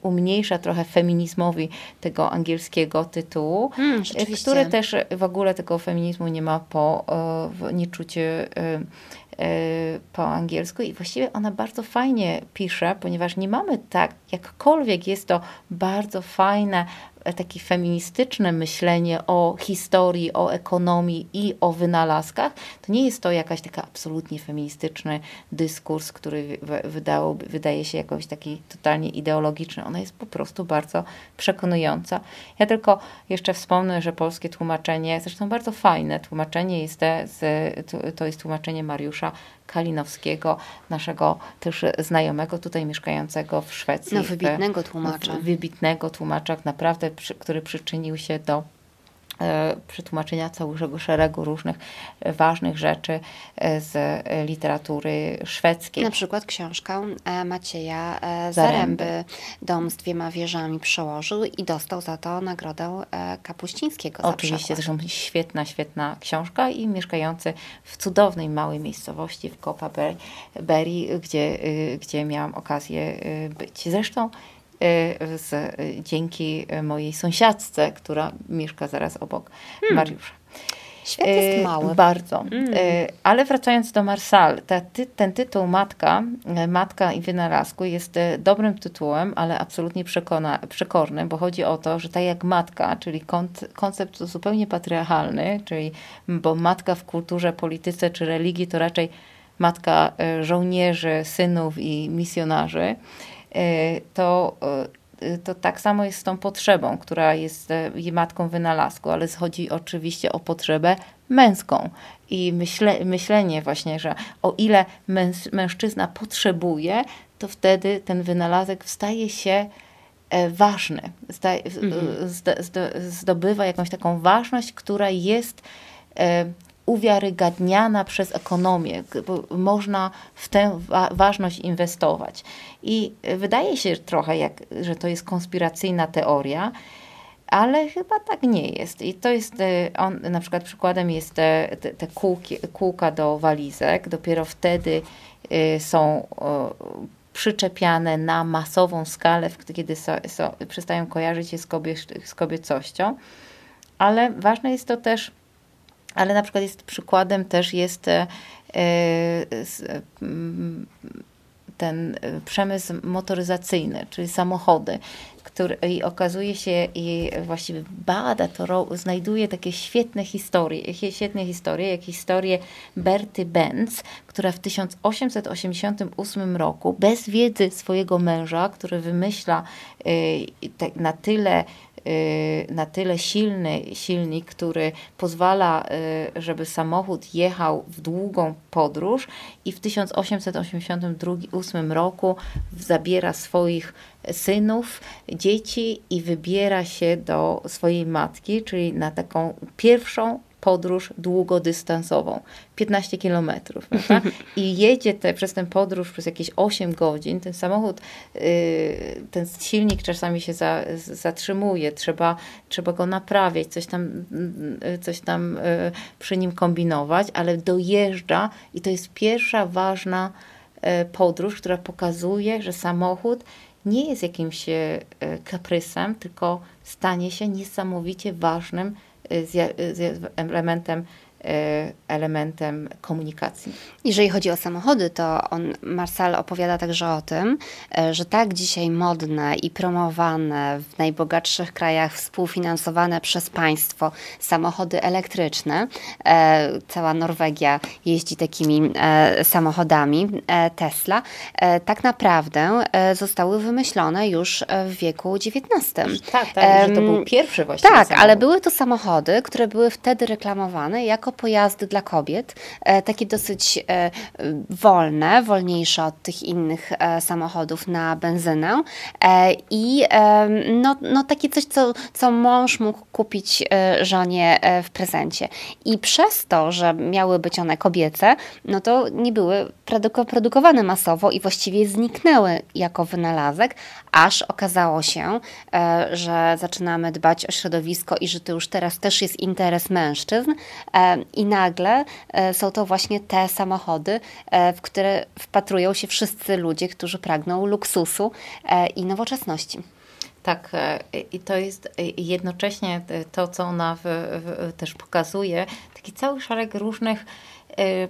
A: umniejsza trochę feminizmowi tego angielskiego tytułu, hmm, który też w ogóle tego feminizmu nie ma po nieczucie po angielsku i właściwie ona bardzo fajnie pisze, ponieważ nie mamy tak, jakkolwiek jest to bardzo fajne takie feministyczne myślenie o historii, o ekonomii i o wynalazkach, to nie jest to jakaś taka absolutnie feministyczny dyskurs, który wydało, wydaje się jakoś taki totalnie ideologiczny. Ona jest po prostu bardzo przekonująca. Ja tylko jeszcze wspomnę, że polskie tłumaczenie, zresztą bardzo fajne tłumaczenie jest, te to jest tłumaczenie Mariusza Kalinowskiego, naszego też znajomego tutaj mieszkającego w Szwecji.
B: No, wybitnego tłumacza.
A: Wybitnego tłumacza, naprawdę, który przyczynił się do przetłumaczenia całego szeregu różnych e, ważnych rzeczy e, z literatury szwedzkiej.
B: Na przykład książkę Macieja Zaręby, Dom z dwiema wieżami przełożył i dostał za to nagrodę Kapuścińskiego.
A: Oczywiście, zresztą świetna, świetna książka i mieszkający w cudownej małej miejscowości w Copa Berry, gdzie, gdzie miałam okazję być. Zresztą Y, z, y, dzięki mojej sąsiadce, która mieszka zaraz obok hmm. Mariusza.
B: Świat jest y, mały.
A: Bardzo. Mm. Ale wracając do Marsal, ty, ten tytuł Matka, Matka i Wynalazku jest dobrym tytułem, ale absolutnie przekona, przekornym, bo chodzi o to, że tak jak matka, czyli koncept zupełnie patriarchalny, czyli bo matka w kulturze, polityce czy religii to raczej matka żołnierzy, synów i misjonarzy, to, e, to tak samo jest z tą potrzebą, która jest e, matką wynalazku, ale chodzi oczywiście o potrzebę męską. I myśle, myślenie właśnie, że o ile męs, mężczyzna potrzebuje, to wtedy ten wynalazek staje się ważny, mhm. zdobywa jakąś taką ważność, która jest uwiarygadniana przez ekonomię, można w tę wa ważność inwestować. I wydaje się trochę, jak, że to jest konspiracyjna teoria, ale chyba tak nie jest. I to jest, on, na przykład przykładem jest te, te, te kółki, kółka do walizek. Dopiero wtedy są przyczepiane na masową skalę, kiedy so, so, przestają kojarzyć się z, kobie, z kobiecością. Ale ważne jest to też, ale na przykład jest przykładem też jest e, e, ten przemysł motoryzacyjny, czyli samochody, który i okazuje się i właściwie bada to, znajduje takie świetne historie, świetne historie, jak historię Berty Benz, która w 1888 roku bez wiedzy swojego męża, który wymyśla y, na tyle na tyle silny silnik, który pozwala, y, żeby samochód jechał w długą podróż i w 1888 roku zabiera swoich synów, dzieci i wybiera się do swojej matki, czyli na taką pierwszą podróż długodystansową, 15 kilometrów, I jedzie te, przez tę podróż przez jakieś 8 godzin, ten samochód, yy, ten silnik czasami się za, zatrzymuje, trzeba, trzeba go naprawiać, coś tam, yy, coś tam yy, przy nim kombinować, ale dojeżdża i to jest pierwsza ważna yy, podróż, która pokazuje, że samochód nie jest jakimś yy, kaprysem, tylko stanie się niesamowicie ważnym Y, elementem komunikacji.
B: Jeżeli chodzi o samochody, to on, Marcel opowiada także o tym, e, że tak dzisiaj modne i promowane w najbogatszych krajach, współfinansowane przez państwo samochody elektryczne, e, cała Norwegia jeździ takimi e, samochodami Tesla, tak naprawdę zostały wymyślone już w wieku XIX.
A: Tak, tak, że to był pierwszy właściwie
B: Tak, samochód. ale były to samochody, które były wtedy reklamowane jako pojazdy dla kobiet, e, takie dosyć e, wolne, wolniejsze od tych innych e, samochodów na benzynę i no, no takie coś, co, co mąż mógł kupić żonie w prezencie. I przez to, że miały być one kobiece, no to nie były produkowane masowo i właściwie zniknęły jako wynalazek, aż okazało się, że zaczynamy dbać o środowisko i że to już teraz też jest interes mężczyzn i nagle e, są to właśnie te samochody, e, w które wpatrują się wszyscy ludzie, którzy pragną luksusu e, i nowoczesności.
A: Tak, i to jest jednocześnie to, co ona w, w, też pokazuje, taki cały szereg różnych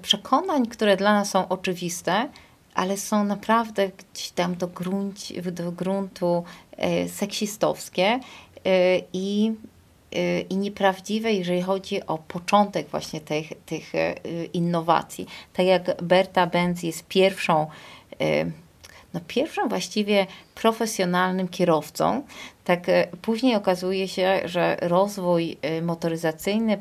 A: przekonań, które dla nas są oczywiste, ale są naprawdę gdzieś tam do, grunt, do gruntu seksistowskie i i nieprawdziwe, jeżeli chodzi o początek właśnie tych, tych y, innowacji. Tak jak Berta Benz jest pierwszą, y, no pierwszą właściwie profesjonalnym kierowcą, tak później okazuje się, że rozwój motoryzacyjny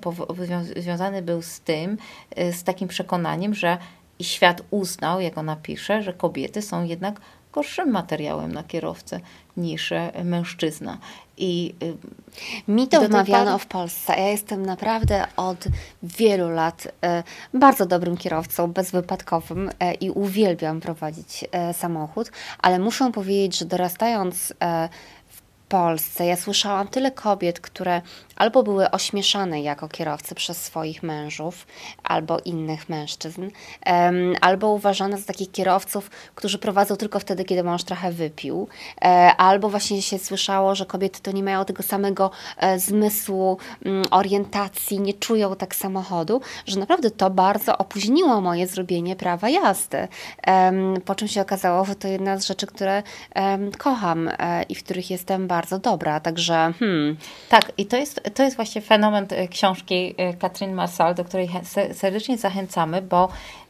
A: związany był z tym, z takim przekonaniem, że świat uznał, jak ona pisze, że kobiety są jednak gorszym materiałem na kierowcę niż mężczyzna.
B: I y, mi to wmawiano w Polsce. Ja jestem naprawdę od wielu lat e, bardzo dobrym kierowcą, bezwypadkowym e, i uwielbiam prowadzić e, samochód, ale muszę powiedzieć, że dorastając Polsce ja słyszałam tyle kobiet, które albo były ośmieszane jako kierowcy przez swoich mężów albo innych mężczyzn, albo uważane za takich kierowców, którzy prowadzą tylko wtedy, kiedy mąż trochę wypił, e, albo właśnie się słyszało, że kobiety to nie mają tego samego e, zmysłu, mm, orientacji, nie czują tak samochodu, że naprawdę to bardzo opóźniło moje zrobienie prawa jazdy. po czym się okazało, że to jedna z rzeczy, które kocham e, i w których jestem bardzo dobra, także hmm.
A: Tak, i to jest, to jest właśnie fenomen e, książki Katrin e, Marsal, do której serdecznie zachęcamy, bo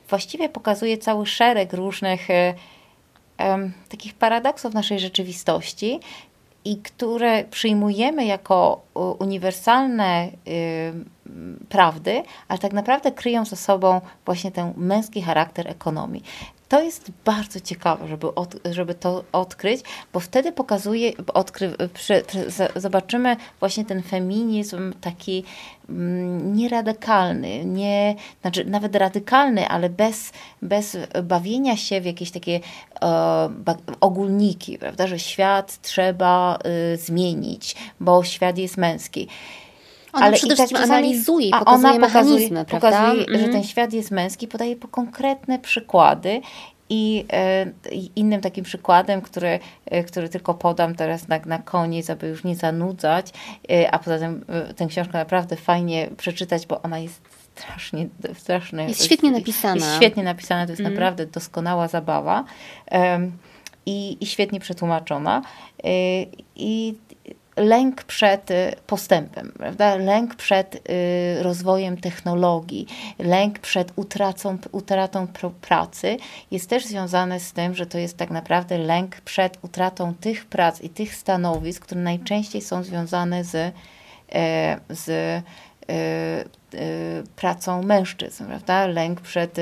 A: właściwie pokazuje cały szereg różnych um, takich paradoksów naszej rzeczywistości i które przyjmujemy jako uniwersalne prawdy, ale tak naprawdę kryją ze sobą właśnie ten męski charakter ekonomii. To jest bardzo ciekawe, żeby, od, żeby to odkryć, bo wtedy pokazuje, odkry, przy, zobaczymy właśnie ten feminizm taki mm, nieradykalny, nie, znaczy nawet radykalny, ale bez, bez bawienia się w jakieś takie e, ogólniki, prawda, że świat trzeba y, zmienić, bo świat jest męski.
B: Ona ale przede tak wszystkim tak analizuje i pokazuje ona mechanizmy,
A: pokazuje, pokazuje mm. że ten świat jest męski, podaje po konkretne przykłady i e, innym takim przykładem, który, e, który tylko podam teraz na, na koniec, aby już nie zanudzać, e, a poza tym tę książkę naprawdę fajnie przeczytać, bo ona jest strasznie, strasznie
B: jest świetnie napisana.
A: Jest świetnie napisana, to jest mm. naprawdę doskonała zabawa i, i świetnie przetłumaczona. I lęk przed y, postępem, prawda? lęk przed y, rozwojem technologii, lęk przed utracą, utratą pracy jest też związany z tym, że to jest tak naprawdę lęk przed utratą tych prac i tych stanowisk, które najczęściej są związane z, e, z e, e, pracą mężczyzn, prawda? Lęk przed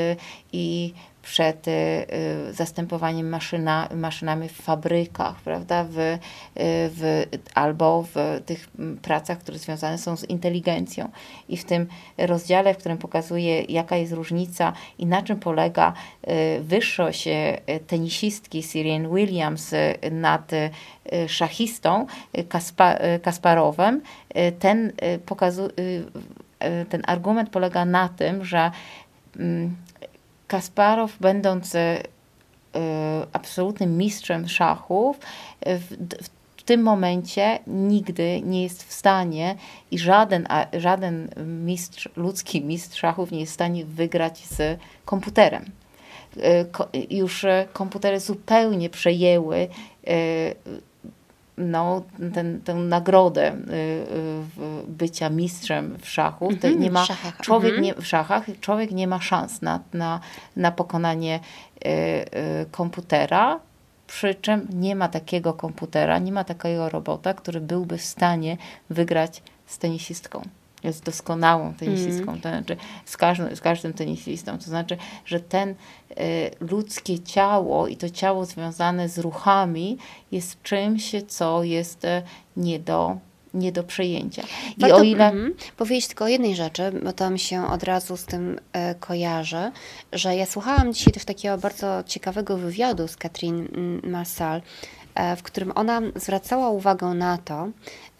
A: i przed y, y, zastępowaniem maszyna, maszynami w fabrykach, prawda, w, y, w, albo w tych pracach, które związane są z inteligencją. I w tym rozdziale, w którym pokazuje, jaka jest różnica i na czym polega wyższość tenisistki Syrian Williams nad szachistą Kasparowem, ten, pokazu, ten argument polega na tym, że mm, Kasparow, będąc e, absolutnym mistrzem szachów, w, w tym momencie nigdy nie jest w stanie i żaden, żaden mistrz, ludzki mistrz szachów nie jest w stanie wygrać z komputerem. E, już komputery zupełnie przejęły no, ten, tę nagrodę y, y, bycia mistrzem w szachów. Mm -hmm, nie ma, szachach. Człowiek -hmm. nie, w szachach człowiek nie ma szans na, na, na pokonanie y, komputera, przy czym nie ma takiego komputera, nie ma takiego robota, który byłby w stanie wygrać z tenisistką jest doskonałą tenisistką, mm. to znaczy z każdym, z każdym tenisistą. To znaczy, że ten y, ludzkie ciało i to ciało związane z ruchami jest czymś, co jest y, nie do nie do przejęcia.
B: I Warto, o ile... Mm, powiedzieć tylko o jednej rzeczy, bo to mi się od razu z tym e, kojarzy, że ja słuchałam dzisiaj też takiego bardzo ciekawego wywiadu z Katrin Marsal, E, w którym ona zwracała uwagę na to,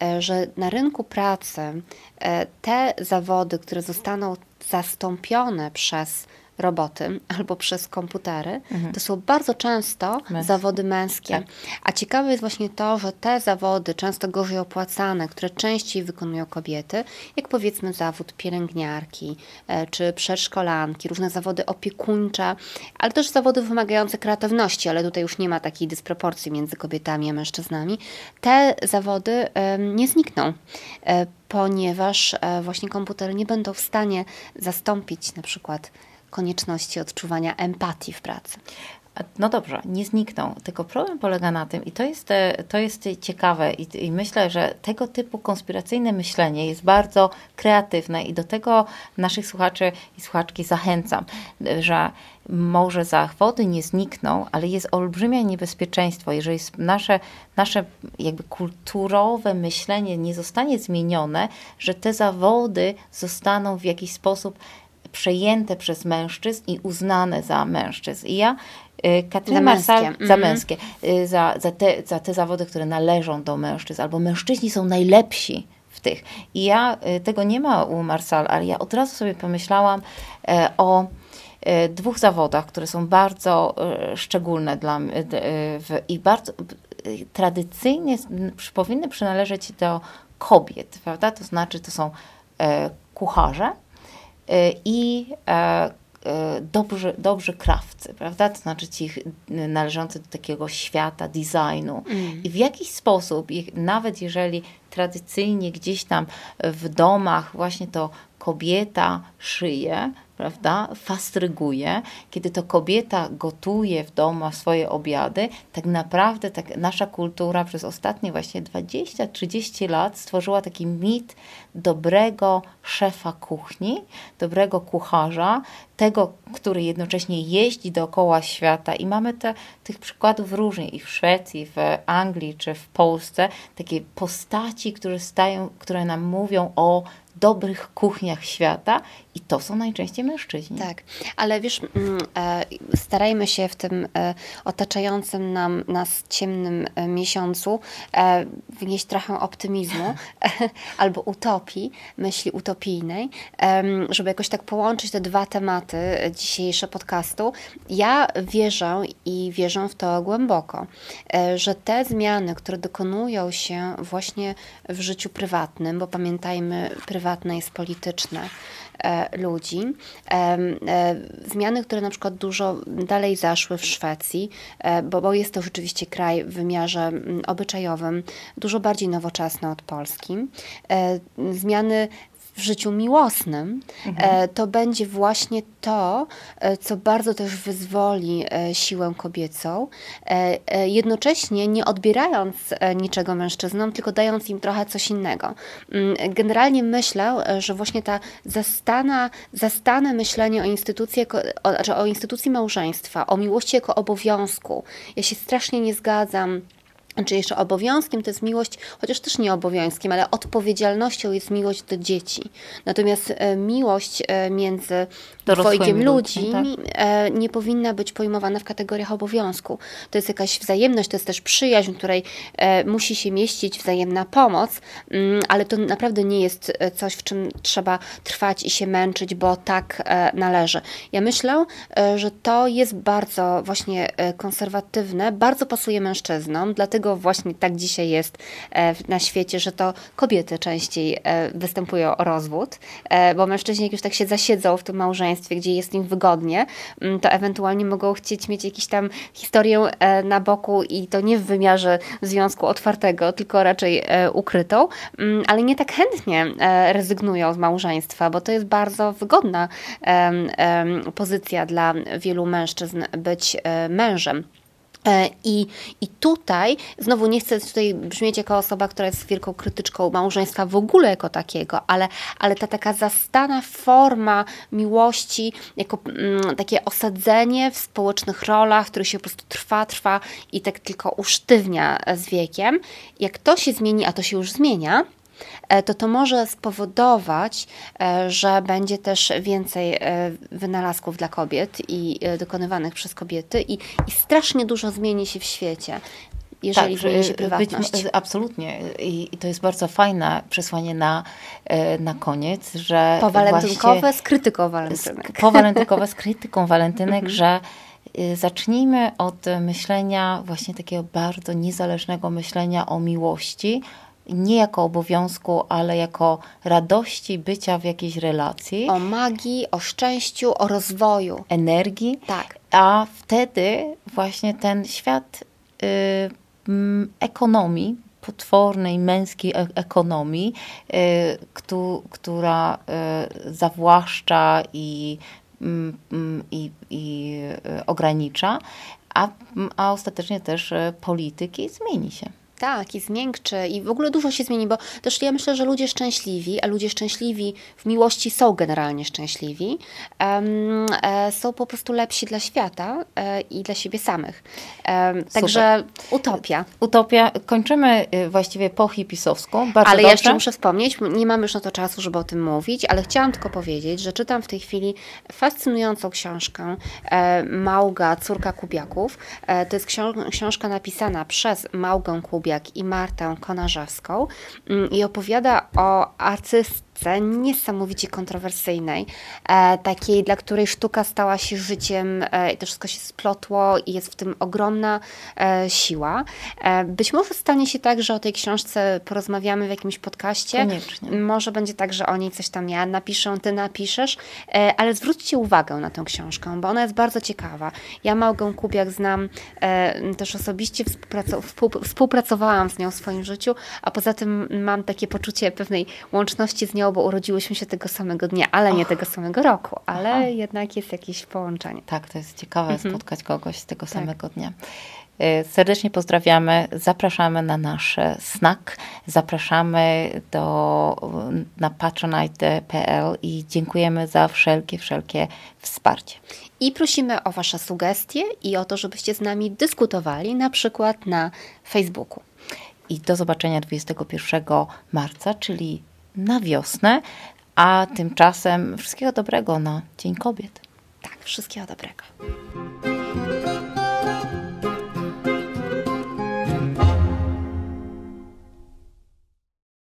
B: e, że na rynku pracy e, te zawody, które zostaną zastąpione przez roboty albo przez komputery, mhm. to są bardzo często zawody męskie. Tak. A ciekawe jest właśnie to, że te zawody, często gorzej opłacane, które częściej wykonują kobiety, jak powiedzmy zawód pielęgniarki e, czy przedszkolanki, różne zawody opiekuńcze, ale też zawody wymagające kreatywności, ale tutaj już nie ma takiej dysproporcji między kobietami a mężczyznami, te zawody nie znikną e, ponieważ e, właśnie komputery nie będą w stanie zastąpić na przykład konieczności odczuwania empatii w pracy.
A: No dobrze, nie znikną, tylko problem polega na tym, i to jest, e, to jest ciekawe, i, i, myślę, że tego typu konspiracyjne myślenie jest bardzo kreatywne, i do tego naszych słuchaczy i słuchaczki zachęcam, że może zachody nie znikną, ale jest olbrzymie niebezpieczeństwo, jeżeli nasze, nasze jakby kulturowe myślenie nie zostanie zmienione, że te zawody zostaną w jakiś sposób przejęte przez mężczyzn i uznane za mężczyzn. I ja y, Katyna Marsal, za mhm. męskie, y, za, za, te, za te zawody, które należą do mężczyzn, albo mężczyźni są najlepsi w tych. I ja, y, tego nie ma u Marsal, ale ja od razu sobie pomyślałam e, o e, dwóch zawodach, które są bardzo e, szczególne dla i bardzo tradycyjnie powinny przynależeć do kobiet, prawda? To znaczy, to są kucharze, i e, e, dobrzy, dobrzy krawcy, prawda? To znaczy ci należący do takiego świata designu. Mm. I w jakiś sposób, nawet jeżeli tradycyjnie gdzieś tam w domach właśnie to kobieta szyje, prawda, fastryguje, kiedy to kobieta gotuje w domu swoje obiady, tak naprawdę tak nasza kultura przez ostatnie właśnie 20-30 lat stworzyła taki mit dobrego szefa kuchni, dobrego kucharza, tego, który jednocześnie jeździ dookoła świata. I mamy te, tych przykładów różnie i w Szwecji, w Anglii czy w Polsce, takie postaci, które, stają, które nam mówią o dobrych kuchniach świata i to są najczęściej mężczyźni.
B: Tak, ale wiesz, mm, e, starajmy się w tym e, otaczającym nam, nas ciemnym e, miesiącu wnieść trochę optymizmu albo utopii, myśli utopijnej, żeby jakoś tak połączyć te dwa tematy dzisiejsze podcastu. Ja wierzę i wierzę w to głęboko, że te zmiany, które dokonują się właśnie w życiu prywatnym, bo pamiętajmy, prywatne jest polityczne, ludzi. E, zmiany, które na przykład dużo dalej zaszły w Szwecji, e, bo, bo jest to rzeczywiście kraj w wymiarze mm, obyczajowym dużo bardziej nowoczesny od Polski. Zmiany w życiu miłosnym, mhm. E, to będzie właśnie to, e, co bardzo też wyzwoli e, siłę kobiecą, jednocześnie nie odbierając niczego mężczyznom, tylko dając im trochę coś innego. Mm, generalnie myślę, że właśnie ta zastana, zastane myślenie o instytucji, o, znaczy o instytucji małżeństwa, o miłości jako obowiązku, ja się strasznie nie zgadzam czy jeszcze obowiązkiem to jest miłość, chociaż też nie obowiązkiem, ale odpowiedzialnością jest miłość do dzieci. Natomiast e, miłość e, między dwojgiem ludzi tak? E, nie powinna być pojmowana w kategoriach obowiązku. To jest jakaś wzajemność, to jest też przyjaźń, której musi się mieścić wzajemna pomoc, mm, ale to naprawdę nie jest coś, w czym trzeba trwać i się męczyć, bo tak należy. Ja myślę, że to jest bardzo właśnie konserwatywne, bardzo pasuje mężczyznom, dlatego właśnie tak dzisiaj jest e, na świecie, że to kobiety częściej e, występują o rozwód, e, bo mężczyźni jak już tak się zasiedzą w tym małżeństwie, gdzie jest im wygodnie, mm, to ewentualnie mogą chcieć mieć jakąś tam historię na boku i to nie w wymiarze związku otwartego, tylko raczej ukrytą, mm, ale nie tak chętnie rezygnują z małżeństwa, bo to jest bardzo wygodna pozycja dla wielu mężczyzn być mężem. E, I, I tutaj, znowu nie chcę tutaj brzmieć jako osoba, która jest wielką krytyczką małżeństwa w ogóle jako takiego, ale, ale ta taka zastana forma miłości, jako mm, takie osadzenie w społecznych rolach, które się po prostu trwa, trwa i tak tylko usztywnia z wiekiem. Jak to się zmieni, a to się już zmienia, to to może spowodować, e, że będzie też więcej e, wynalazków dla kobiet i dokonywanych przez kobiety i, i strasznie dużo zmieni się w świecie jeżeli tak, zmieni się prywatność.
A: Być, absolutnie. I, I, to jest bardzo fajne przesłanie na, na koniec, że
B: Powalentynkowe z krytyką walentynek.
A: Powalentynkowe z krytyką walentynek, mhm. że zacznijmy od myślenia właśnie takiego bardzo niezależnego myślenia o miłości, nie jako obowiązku, ale jako radości bycia w jakiejś relacji.
B: O magii, o szczęściu, o rozwoju.
A: Energii.
B: Tak.
A: A wtedy właśnie ten świat y, ekonomii, potwornej męskiej e ekonomii, y, która y, zawłaszcza i, i, i ogranicza, a, a ostatecznie też y, polityki zmieni się.
B: Tak, i zmiękczy i w ogóle dużo się zmieni, bo też ja myślę, że ludzie szczęśliwi, a ludzie szczęśliwi w miłości są generalnie szczęśliwi, um, e, są po prostu lepsi dla świata e, i dla siebie samych. E, także utopia.
A: Utopia. Kończymy y, właściwie po hipisowsku. Bardzo
B: ale
A: dobrze.
B: jeszcze muszę wspomnieć, nie mam już na to czasu, żeby o tym mówić, ale chciałam tylko powiedzieć, że czytam w tej chwili fascynującą książkę e, Małga, córka Kubiaków. E, to jest książka napisana przez Małgę Kubiak Kubiak i Martę Konarzewską mm, i opowiada o artystce niesamowicie kontrowersyjnej, e, takiej, dla której sztuka stała się życiem e, i to wszystko się splotło i jest w tym ogromna e, siła. Być może stanie się tak, że o tej książce porozmawiamy w jakimś podcaście.
A: Koniecznie.
B: Może będzie tak, że o niej coś tam ja napiszę, ty napiszesz, ale zwróćcie uwagę na tę książkę, bo ona jest bardzo ciekawa. Ja Małgę Kubiak znam też osobiście, współpracowałam z nią w swoim życiu, a poza tym mam takie poczucie pewnej łączności z nią bo urodziłyśmy się tego samego dnia, ale nie tego samego roku, ale Aha. jednak jest jakieś połączenie.
A: Tak, to jest ciekawe mhm. spotkać kogoś z tego tak. samego dnia. Y, serdecznie pozdrawiamy, zapraszamy na nasz snack, zapraszamy do, na patronite.pl i dziękujemy za wszelkie, wszelkie wsparcie.
B: I prosimy o Wasze sugestie i o to, żebyście z nami dyskutowali, na przykład na Facebooku.
A: I do zobaczenia 21 marca, czyli na wiosnę, a tymczasem wszystkiego dobrego na Dzień Kobiet.
B: Tak, wszystkiego dobrego.